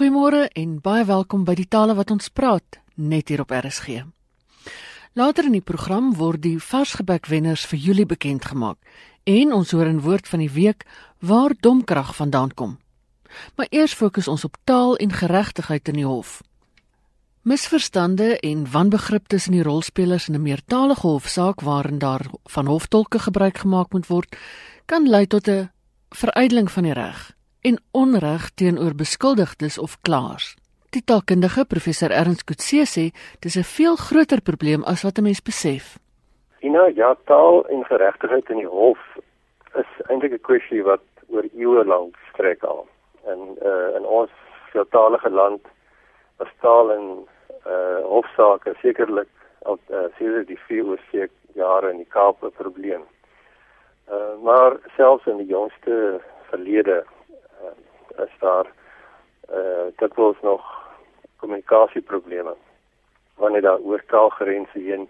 Goeiemôre en baie welkom by die tale wat ons praat net hier op RSG. Later in die program word die varsgebek wenners vir Julie bekend gemaak en ons hoor 'n woord van die week waar domkrag vandaan kom. Maar eers fokus ons op taal en geregtigheid in die hof. Misverstande en wanbegrip tussen die rolspelers in 'n meertalige hofsaak waarin daar van hoftolke gebruik gemaak moet word, kan lei tot 'n verydeling van die reg en onreg teenoor beskuldigdes of klaars. Die taalkundige professor Ernst Kutse sê dis 'n veel groter probleem as wat 'n mens besef. Ina, ja, taal en geregtigheid in die hof is eintlik 'n kwessie wat oor eeue lank strek al. En uh in ons veeltalige land was taal en uh hofsaake sekerlik al uh, sedert die vier jare in die Kaap 'n probleem. Uh maar selfs in die jongste verlede is daar uh dit was nog kommunikasieprobleme wanneer daar oor taalgrense heen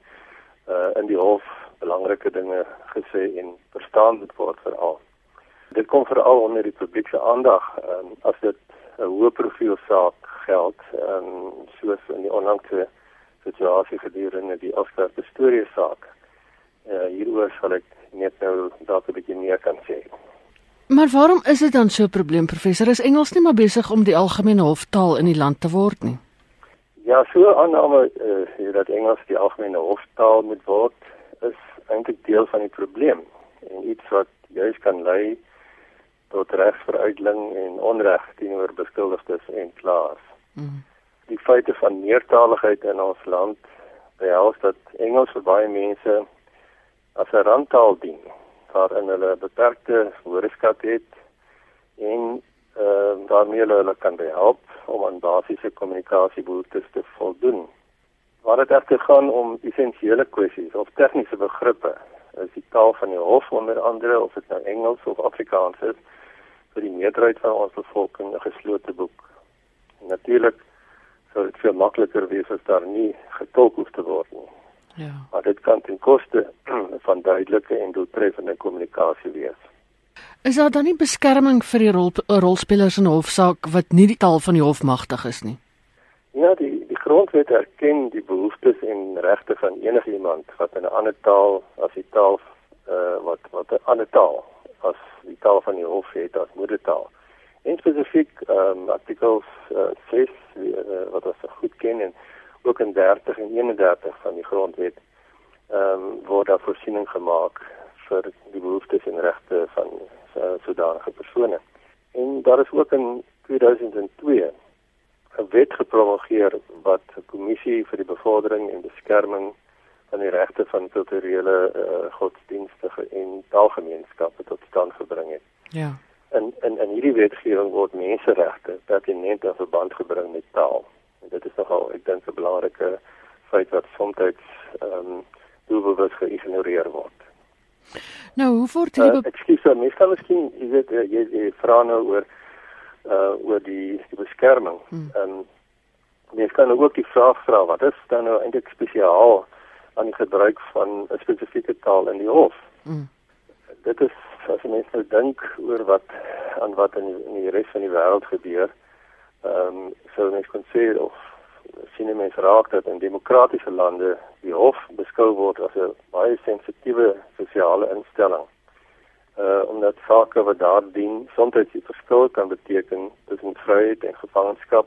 uh in die hof belangrike dinge gesê en verstaan moet word veral. Dit kom veral onder die publiek se aandag um, as dit 'n hoë profiel saak geld um, soos in die onlangse situasie gedurende die Oscar Prestoria saak. Uh hieroor sal ek net nou dalk 'n bietjie meer kan sê. Maar waarom is dit dan so 'n probleem professor? Is Engels nie maar besig om die algemene hoftaal in die land te word nie? Ja, so aanname eh uh, dat Engels die algemene hoftaal moet word is eintlik deel van die probleem en iets wat juis kan lei tot regsveruitling en onreg teenoor beskuldigdes en klaars. Mm. Die feite van meertaligheid in ons land behels dat Engels vir baie mense as 'n randtaal dien waarin hulle beperkte woordeskat het en ehm uh, daarmee hulle kan help om aan basiese kommunikasiebehoeftes te voldoen. Waar dit egter gaan om essensiële kwessies of tegniese begrippe, is die taal van die hof onder andere of dit nou Engels of Afrikaans is vir die meerderheid van ons bevolking 'n geslote boek. Natuurlik sou dit veel makliker wees as daar nie getolk hoef te word nie. Ja. Maar dit kan ten koste van duidelike en doeltreffende kommunikasie wees. Is daar dan nie beskerming vir die rol, rolspelers in hofsaak wat nie die taal van die hof magtig is nie? Ja, die die grondwet erken die behoeftes en regte van enige iemand wat in 'n ander taal as die taal uh, wat wat 'n ander taal as die taal van die hof het as moedertaal. En spesifiek ehm um, artikels uh, 6 uh, wat ons goed ken en ook in 30 en 31 van die grondwet ehm um, word daar voorsiening gemaak vir die behoeftes en regte van uh, sodanige persone. En daar is ook in 2002 'n wet gepromulgeer wat 'n kommissie vir die bevordering en beskerming van die regte van kulturele uh, godsdienstige en taalgemeenskappe tot stand gebring het. Ja. En en in hierdie wetgewing word menseregte pertinent in verband gebring met taal. En dit is nogal ek dink 'n belangrike feit wat soms ehm um, doelbewus geïgnoreer word. Nou, hoe word hierdie uh, Ekskuus, mens kan miskien jy weet uh, jy, jy vra nou oor uh oor die die beskerming. Hmm. Ehm um, mens kan ook die vraag vra wat is dan nou eintlik spesiaal aan die gebruik van 'n spesifieke taal in die hof? Hmm. Dit is as mens nou dink oor wat aan wat in die, in die res van die wêreld gebeur ehm um, sou mens kon sê of sien mense raak dat in demokratiese lande die hof beskou word as 'n baie sensitiewe sosiale instelling. Uh omdat sake wat daar dien soms die verskil kan beteken tussen vryheid en gevangenskap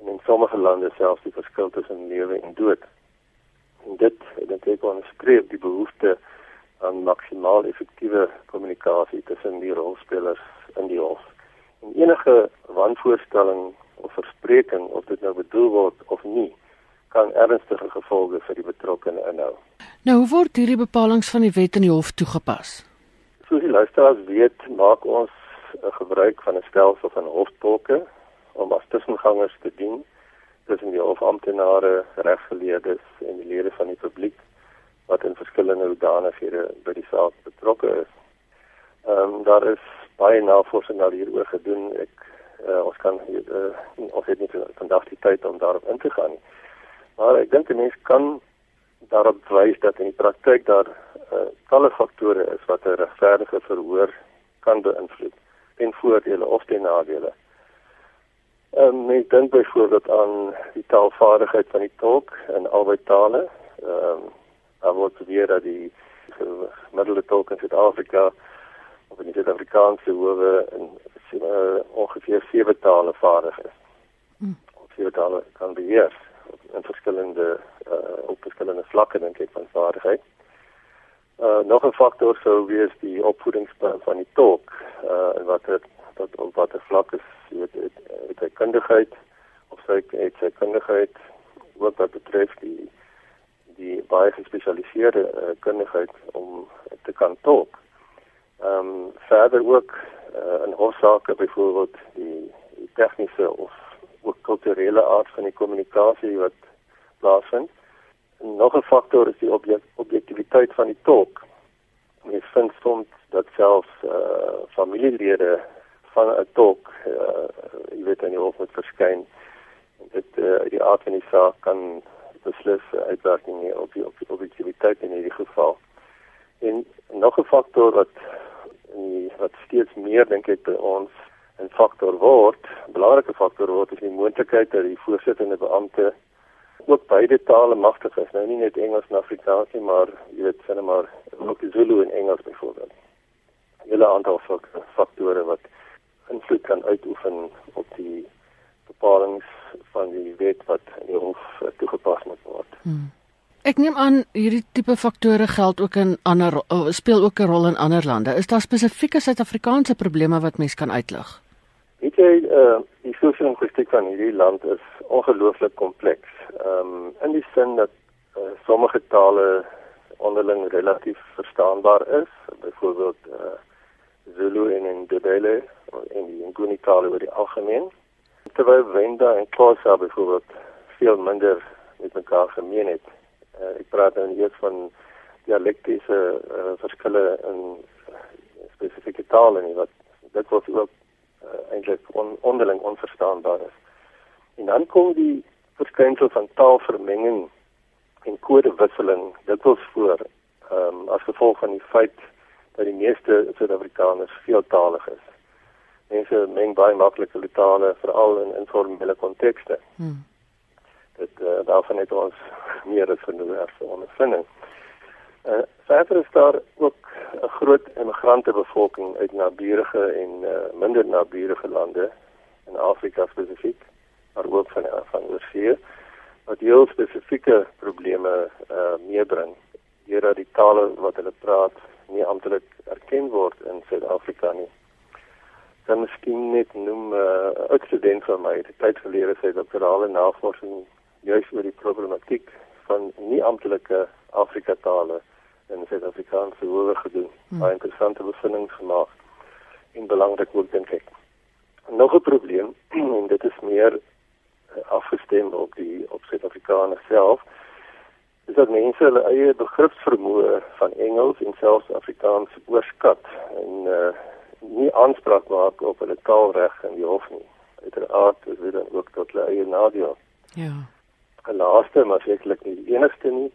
en in sommige lande selfs die verskil tussen lewe en dood. En dit dit het ons skryf die behoefte aan maksimaal effektiewe kommunikasie tussen die rolspelers in die hof en enige wanvoorstelling of verspreking of dit nou bedoel word of nie kan ernstige gevolge vir die betrokkene inhou. Nou hoe word hierdie bepalinge van die wet in die hof toegepas? Soos die luisteraars weet, maak ons 'n gebruik van 'n stelsel van hoftolke om as tussengangers te dien tussen die hofamptenare, regsgeleerdes en die lede van die publiek wat in verskillende hoedanighede by die saak betrokke is. Ehm um, daar is baie navorsing daar hieroor gedoen. Ek uh, ons kan uh, ons het nie vandag die tyd om daarop in te gaan nie. Maar ek dink 'n mens kan daarop wys dat in die praktyk daar uh, talle faktore is wat 'n regverdige verhoor kan beïnvloed ten voordele of ten nadele. Um, ek dink byvoorbeeld aan die taalvaardigheid van die tolk in albei tale. Ehm um, daar word beweer dat die gemiddelde tolk in Suid-Afrika of in die Suid-Afrikaanse howe in uh, ongeveer sewe tale vaardig is. Hmm. Sewe tale kan beheer in verskillende uh, op verskillende vlakke dink ek van vaardigheid. Uh, nog 'n faktor sou wees die opvoedingsplan van die tolk uh, en wat het wat op watter vlak is jy weet het, het hy kundigheid of sy het sy kundigheid wat wat betref die die baie gespesialiseerde uh, kundigheid om te kan tolk. Ehm um, verder ook uh, in hofsaake byvoorbeeld die, die tegniese of ook kulturele aard van die kommunikasie wat plaasvind. En nog 'n faktor is die objek, objektiviteit van die tolk. Mens vind soms dat selfs uh, familielede van 'n tolk, uh, jy weet in die hof moet verskyn. Dit uh, die aard van die saak kan beslis uitwerking hê op die op die objektiviteit in hierdie geval. En nog 'n faktor wat wat steeds meer dink ek by ons 'n faktor word, 'n belangrike faktor word is die moontlikheid dat die voorsittende beampte ook beide tale magtig is. Nou nie net Engels en Afrikaans nie, maar jy weet sinne maar ook Zulu en Engels byvoorbeeld. Hele aantal faktore wat invloed kan uitoefen op die bepalinge van die wet wat in die hof uh, toegepas moet word. Hmm. Ek neem aan hierdie tipe faktore geld ook in ander uh, speel ook 'n rol in ander lande. Is daar spesifieke Suid-Afrikaanse probleme wat mens kan uitlig? Weet jy, uh, die sosio-linguïstiek van hierdie land is ongelooflik kompleks. Ehm um, in die sin dat uh, sommige tale onderling relatief verstaanbaar is, byvoorbeeld uh, Zulu en Ndebele en die Nguni tale oor die algemeen terwyl Wenda en Xhosa byvoorbeeld veel minder met mekaar gemeen het. Uh, ek praat dan eers van dialektiese uh, verskille in spesifieke tale nie wat dit word ook uh, eintlik on, onderling onverstaanbaar is. En dan kom die verskynsel van taalvermenging en kodewisseling dikwels voor um, as gevolg van die feit dat die meeste Suid-Afrikaners veeltaalig is mense meng baie maklik hulle tale veral in informele kontekste. Hmm. Dit uh, daarvan het ons meer as genoeg ervaring. Uh, verder is daar ook 'n groot immigrante bevolking uit naburige en uh, minder naburige lande in Afrika spesifiek, maar ook van van oorsee wat heel spesifieke probleme uh, meebring deurdat die tale wat hulle praat nie amptelik erken word in Suid-Afrika nie dan miskien net noem 'n uh, student van my, die tyd gelede sê dat verhale navorsing juis oor die problematiek van nie amptelike Afrika tale in Suid-Afrikaanse howe gedoen. Hmm. Baie interessante bevindings gemaak en belangrik ook dink ek. Nog 'n probleem en dit is meer uh, afgestem op die op Suid-Afrikaners self is dat mense hulle eie begripsvermoë van Engels en selfs Afrikaans oorskat en uh, nie aanspraak maak op hulle taalreg in die hof nie. Uiteraard is dit dan ook tot hulle eie nadeel. Ja. En laaste, maar sekerlik nie die enigste nie,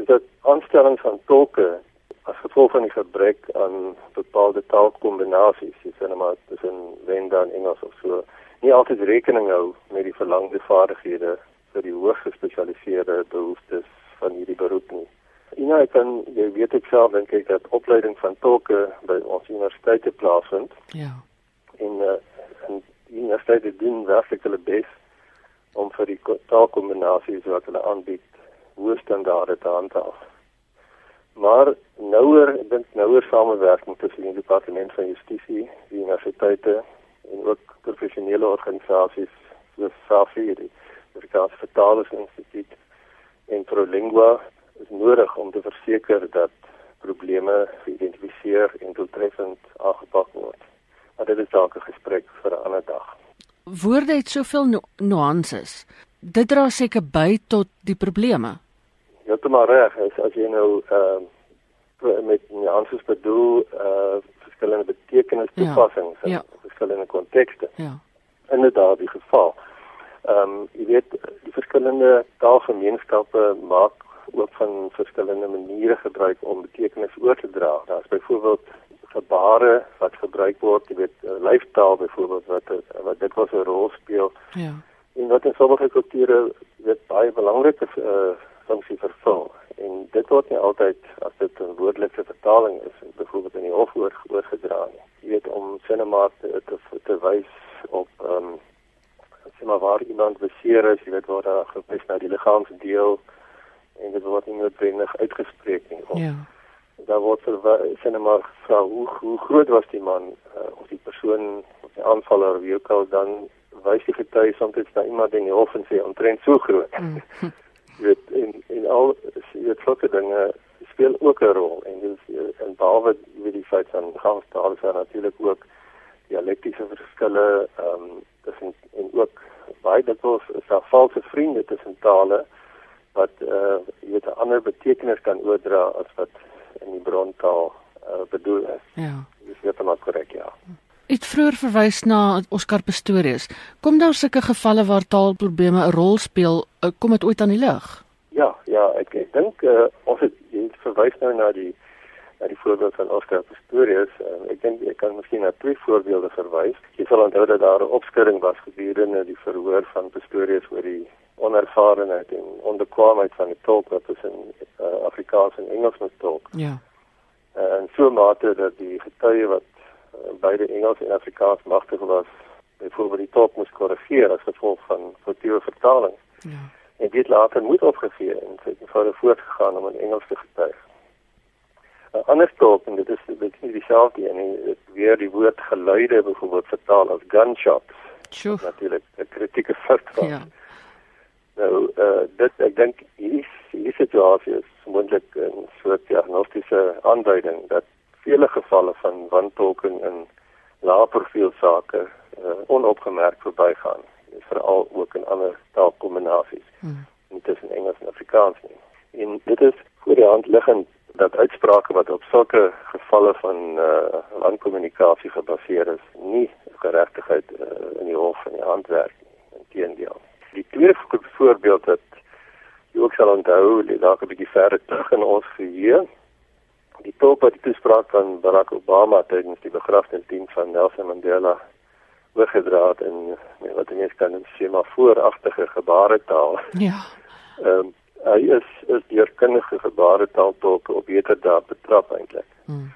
is dat aanstelling van tolke as gevolg van die gebrek aan bepaalde taalkombinasies, jy sê nou maar tussen Wenda en Engels of so, nie altyd rekening hou met die verlangde vaardighede vir die hoogs gespesialiseerde behoeftes van hierdie beroep nie. Ina, ek kan jy weet ek self dink ek dat opleiding van tolke by ons universiteite plaasvind. Ja. En uh, en die universiteite doen werklik hulle bes om vir die taalkombinasies wat hulle aanbied hoë standaarde te handhaaf. Maar nouer, ek dink nouer samewerking tussen die departement van justisie, die universiteite en ook professionele organisasies soos SAFI, die Afrikaanse Vertalingsinstituut en ProLingua is nodig om te verseker dat probleme geïdentifiseer en doeltreffend aangepak word. Maar dit is dalk 'n gesprek vir 'n ander dag. Woorde het soveel nu nuances. Dit dra seker by tot die probleme. Ja, dit maar reg is as jy nou ehm uh, met nuances bedoel eh uh, verskillende betekenisse toepassings ja, ja. in verskillende kontekste. Ja. Inderdaad die geval. Ehm um, jy weet die verskillende taalgemeenskappe maak ook van verskillende maniere gebruik om betekenis oor te dra. Daar's byvoorbeeld gebare wat gebruik word, jy weet uh, lyfstaal byvoorbeeld wat wat dit was 'n rol speel. Ja. En wat in sommige kulture weet baie belangrike uh, funksie vervul. En dit word nie altyd as dit 'n woordelike vertaling is, byvoorbeeld in die hof oorgedra nie. Jy weet om sinema te te, te wys op ehm um, sê maar waar iemand beseer is, jy weet waar daar gewys na die liggaamse deel en dit word nie noodwendig uitgespreek nie. Of, Ja. daar word sê net maar gevra hoe hoe groot was die man uh, of die persoon of die aanvaller wie ook al dan wys die getuie soms na iemand in die hof en sê omtrent so groot. Mm. Jy weet en en al jy weet sulke dinge speel ook 'n rol en dis en behalwe wie die feit van gangstaal is daar natuurlik ook dialektiese verskille ehm um, tussen en ook baie dikwels is daar valse vriende tussen tale wat eh uh, jy weet 'n ander betekenis kan oordra as wat in die brontaal uh, bedoel is. Ja. Dis heeltemal korrek, ja. Het vroeër verwys na Oscar Pistorius. Kom daar sulke gevalle waar taalprobleme 'n rol speel, uh, kom dit ooit aan die lig? Ja, ja, ek, ek dink uh, het jy verwys nou na die na die voorbeeld van Oscar Pistorius. Uh, ek dink ek kan miskien na twee voorbeelde verwys. Jy sal onthou dat daar 'n opskudding was gedurende die verhoor van Pistorius oor die onervarenheid en onbekwaamheid van die tolk wat tussen uh, Afrikaans en Engels moet tolk. Ja. Uh, en so mate dat die getuie wat uh, beide Engels en Afrikaans magtig was, byvoorbeeld die tolk moes korrigeer as gevolg van foutiewe vertaling. Ja. En dit later moet opgegee en sy het verder voortgegaan om in Engels te getuig. 'n Ander tolk en dit is dit is nie dieselfde nie, dit weer die woord geluide byvoorbeeld vertaal as gunshots. Natuurlik 'n kritieke fout van. Ja. Nou, uh, dit ek dink hier hier situasie is moontlik 'n soort diagnostiese aanduiding dat vele gevalle van wantolking in lae profiel sake uh, onopgemerk verbygaan, veral ook in ander taalkombinasies, Hmm. nie tussen Engels en Afrikaans nie. En dit is voor die hand liggend dat uitsprake wat op sulke gevalle van uh, landkommunikasie gebaseer is, nie geregtigheid uh, in die hof en die handwerk nie, inteendeel. Die tweede voorbeeld wat jy ook sal onthou, lê dalk 'n bietjie verder terug in ons geheue. Die tolk wat die toespraak van Barack Obama tydens die begrafnisdiens van Nelson Mandela oorgedra het in wat mense kan sê maar vooragtige gebaretaal. Ja. Ehm um, hy is is deur kundige gebaretaaltolke op heterdaad betrap eintlik. Hmm.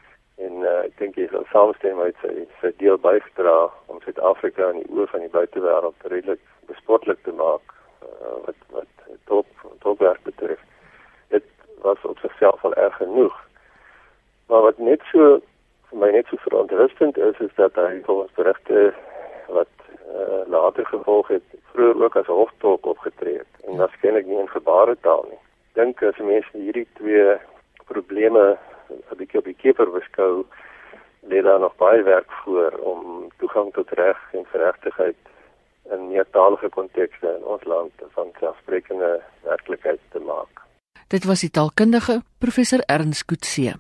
Uh, ek dink jy sal saamstem met sy sy deel bygedra om Suid-Afrika in die oë van die buitewêreld redelik bespotlik te maak uh, wat wat top topwerk betref. Dit was op sigself al erg genoeg. Maar wat net so vir my net so verontrustend is is dat hy volgens berigte wat uh, later gevolg het vroeër ook as hoftolk opgetree het en waarskynlik nie in gebaretaal nie. Dink as mense hierdie twee probleme 'n bietjie op die keper beskou, lê daar nog baie werk voor om toegang tot reg en geregtigheid in meertalige kontekste in ons land van selfsprekende werklikheid te maak. Dit was die taalkundige professor Ernst Kutse.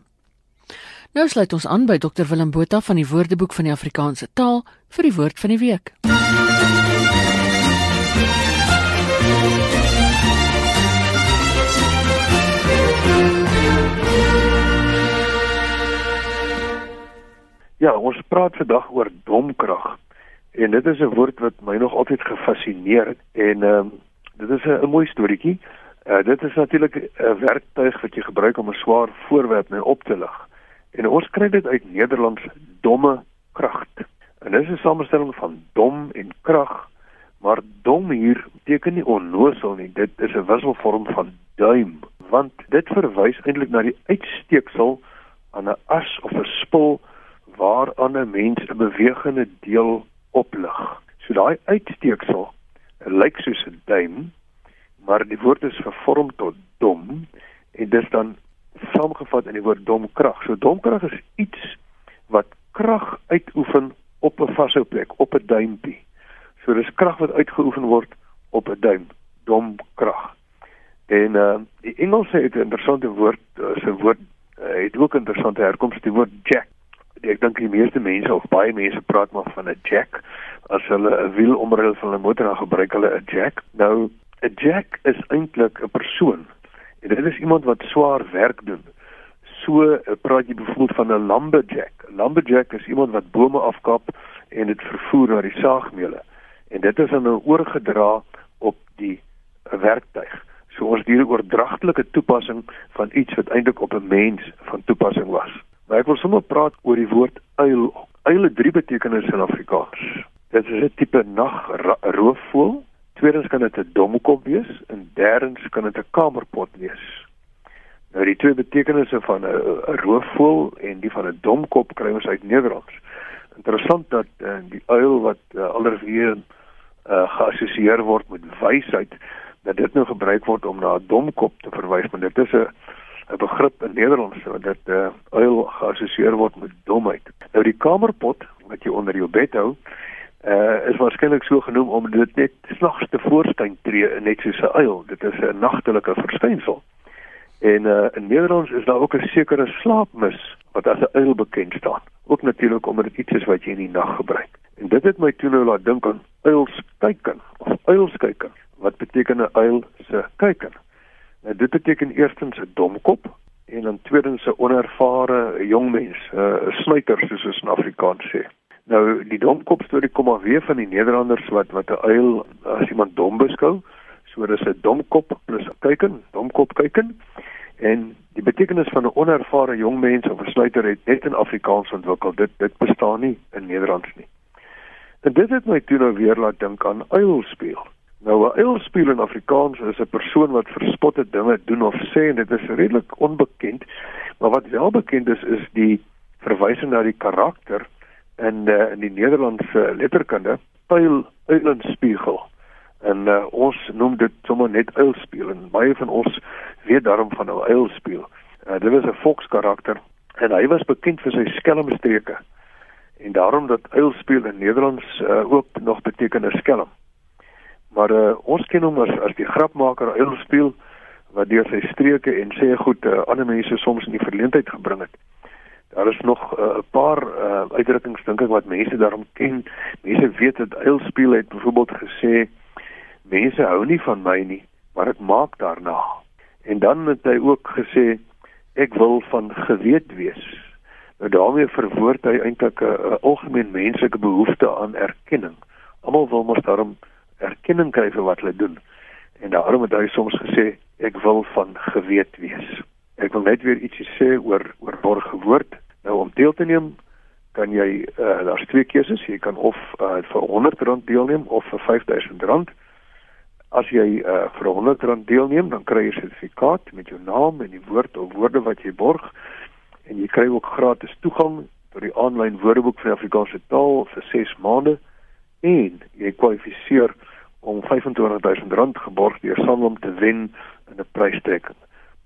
Nou sluit ons aan by Dr Willem Botha van die Woordeboek van die Afrikaanse taal vir die woord van die week. Ja, ons praat vandag oor domkrag. En dit is 'n woord wat my nog altyd gefassineer het en ehm um, dit is 'n mooi storieetjie. Uh, dit is natuurlik 'n werktuig wat jy gebruik om 'n swaar voorwerp mee op te lig. En ons kry dit uit Nederlands domme krag. En dit is 'n samestelling van dom en krag. Maar dom hier beteken nie onnosel nie. Dit is 'n wisselvorm van duim, want dit verwys eintlik na die uitsteeksel aan 'n as of 'n spul waaraan 'n mens 'n bewegende deel oplig. So daai uitsteeksel lyk soos 'n duim, maar die woord is vervorm tot dom en dis dan saamgevat in die woord domkrag. So domkrag is iets wat krag uitoefen op 'n vashou plek, op 'n duimpie. So dis krag wat uitgeoefen word op 'n duim, domkrag. En uh die Engelse het 'n interessante woord, is 'n woord uh, het ook 'n interessante herkoms, die woord jack ek dink die meeste mense of baie mense praat maar van 'n jack as hulle 'n wiel omruil van 'n motor dan gebruik hulle 'n jack. Nou 'n jack is eintlik 'n persoon. En dit is iemand wat swaar werk doen so uh, praat jy byvoorbeeld van 'n lumberjack. 'n Lumberjack is iemand wat bome afkap en dit vervoer na die saagmeule. En dit is dan oorgedra op die werktuig. So ons hier 'n oordragtelike toepassing van iets wat eintlik op 'n mens van toepassing was. Maar ek wil sommer praat oor die woord uil. Uil het drie betekenisse in Afrikaans. Dit is 'n tipe nagroofvoël. Tweedens kan dit 'n domkop wees en derdens kan dit 'n kamerpot wees. Nou die twee betekenisse van 'n roofvoël en die van 'n domkop kry ons uit Nederlands. Interessant dat uh, die uil wat uh, alreeds uh, geassosieer word met wysheid dat dit nou gebruik word om na 'n domkop te verwys, maar dit is 'n 'n begrip in Nederlands wat dit uh, uil geassosieer word met domheid. Nou die kamerpot wat jy onder jou bed hou, uh, is waarskynlik so genoem omdat dit net snags te voorskyn tree net soos 'n uil. Dit is 'n nagtelike verskynsel. En uh, in Nederlands is daar ook 'n sekere slaapmis wat as 'n uil bekend staan. Ook natuurlik omdat dit iets is wat jy in die nag gebruik. En dit het my toe nou laat dink aan uilskyken of uilskyken wat beteken 'n uil se kyker. Nou dit beteken eerstens 'n domkop en dan tweedens 'n onervare jong mens, 'n uh, snuiter soos ons in Afrikaans sê. Nou die domkop storie kom maar weer van die Nederlanders wat wat 'n uil as iemand dom beskou. So dis 'n domkop plus 'n kyken, domkop kyken. En die betekenis van 'n onervare jong mens of 'n snuiter het net in Afrikaans ontwikkel. Dit dit bestaan nie in Nederlands nie. En dit het my toe nou weer laat dink aan uilspeel. Nou 'n uilspeel in Afrikaans is 'n persoon wat verspotte dinge doen of sê en dit is redelik onbekend. Maar wat wel bekend is is die verwysing na die karakter in uh, in die Nederlandse letterkunde, uil uilenspiegel. En uh, ons noem dit sommer net uilspeel en baie van ons weet daarom van 'n uilspeel. Uh, dit was 'n volkskarakter en hy was bekend vir sy skelmstreke. En daarom dat uilspeel in Nederlands uh, ook nog beteken 'n skelm. Maar uh, ons ken hom as as die grapmaker Eil speel wat deur sy streke en sê goed uh, ander mense soms in die verleentheid gebring het. Daar is nog 'n uh, paar uh, uitdrukkings dink ek wat mense daarom ken. Mense weet dat Eil speel het byvoorbeeld gesê mense hou nie van my nie, maar ek maak daarna. En dan het hy ook gesê ek wil van geweet wees. Nou daarmee verwoord hy eintlik 'n algemeen menslike behoefte aan erkenning. Almal wil mos daarom erkenning kry vir wat hulle doen. En daarom het hy soms gesê ek wil van geweet wees. Ek wil net weer ietsie sê oor oor borgwoord. Nou om deel te neem kan jy uh, daar's twee keuses. Jy kan of uh, vir R100 deelneem of vir R5000. As jy uh, vir R100 deelneem, dan kry jy 'n sertifikaat met jou naam en die woord of woorde wat jy borg en jy kry ook gratis toegang tot die aanlyn woordeboek vir Afrikaanse taal vir 6 maande en jy kwalifiseer om R25000 geborg deur Sanlam te wen in 'n prystrekking.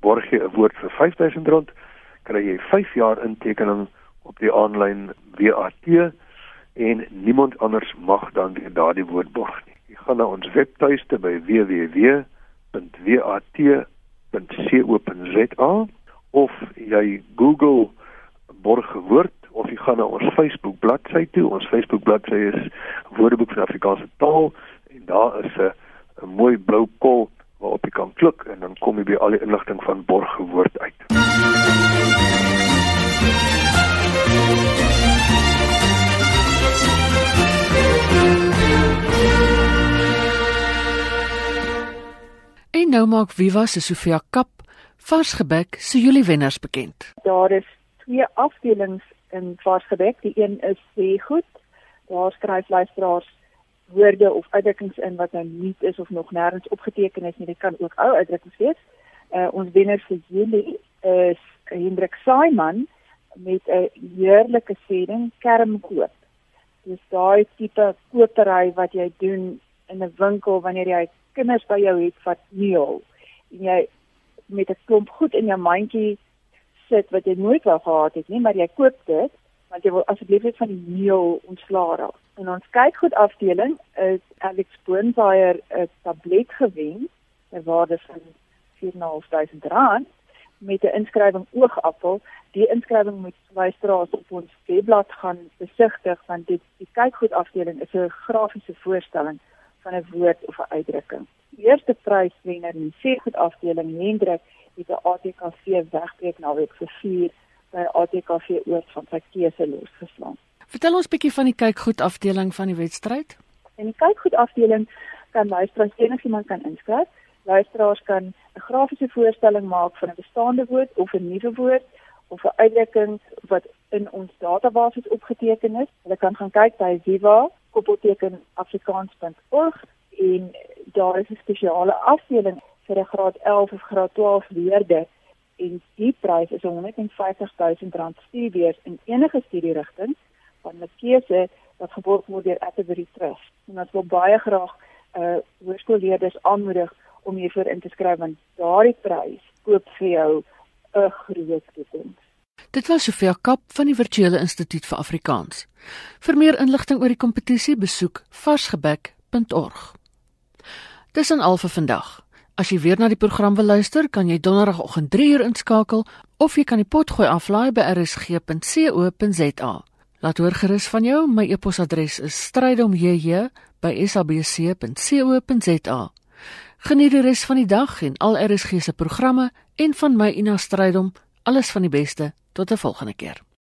Borg jy 'n woord vir R5000, kry jy 5 jaar intekening op die aanlyn WAT en niemand anders mag dan weer daardie woord borg nie. Jy gaan na ons webtuiste by www.wat.co.za of jy Google borgwoord of jy gaan na ons Facebook bladsy toe. Ons Facebook bladsy is Woordeboek van Afrikaanse Taal en daar is 'n 'n mooi blou kol waarop jy kan klik en dan kom jy by al die inligting van borgwoord uit. En nou maak Viva se Sofia Kap varsgebek se julle wenners bekend. Daar is twee afdelings in varsgebek. Die een is sê goed. Daar skryf luisteraars woorde of uitdrukkings in wat nou nie is of nog nêrens opgeteken is nie. Dit kan ook ou uitdrukkings wees. Uh ons wenner vir julle is Hendrik Saiman met 'n heerlike sêding kermkoop. Dis daai tipe kopery wat jy doen in 'n winkel wanneer jy kinders by jou het wat meel en jy met 'n klomp goed in jou mandjie sit wat jy nooit wou gehad het nie, maar jy koop dit want jy wil asseblief net van die meel ontslaa raak. En ons kyk goed afdeling is Alex Boonweier 'n tablet gewen ter waarde van 4.500 rand met 'n inskrywing oogappel. Die inskrywing moet luisteraars op ons webblad gaan besigtig want dit die kyk goed afdeling is 'n grafiese voorstelling van 'n woord of 'n uitdrukking. eerste pryswenner in die seegoed afdeling Hendrik het 'n ATKV wegbreek naweek vir 4 by ATKV oort van sy keuse losgeslaan. Vertel ons bietjie van die kykgoed afdeling van die wedstryd. In die kykgoed afdeling kan luisteraars enigiemand kan inskryf. Luisteraars kan 'n grafiese voorstelling maak van 'n bestaande woord of 'n nuwe woord of 'n uitdrukking wat in ons database opgeteken is. Hulle kan gaan kyk by Viva koppelteken afrikaans.org en daar is 'n spesiale afdeling vir 'n graad 11 of graad 12 leerder en die prys is 150 000 rand studiebeurs in enige studierigting van 'n keuse wat geborg word deur Atterbury Trust. En ons wil baie graag uh hoërskoolleerders aanmoedig om hiervoor in te skryf want daardie prys koop vir jou 'n groot toekoms. Dit was Sofia Kap van die Virtuele Instituut vir Afrikaans. Vir meer inligting oor die kompetisie, besoek varsgebek.org. Dis aan al vir vandag. As jy weer na die program wil luister, kan jy donderdagoggend 3uur inskakel of jy kan die potgooi aflaai by rsg.co.za. Laat hoor gerus van jou. My e-posadres is strydom@sabc.co.za. Geniet die res van die dag en al RSG se programme en van my Ina Strydom. Alles van die beste. Tot 'n volgende keer.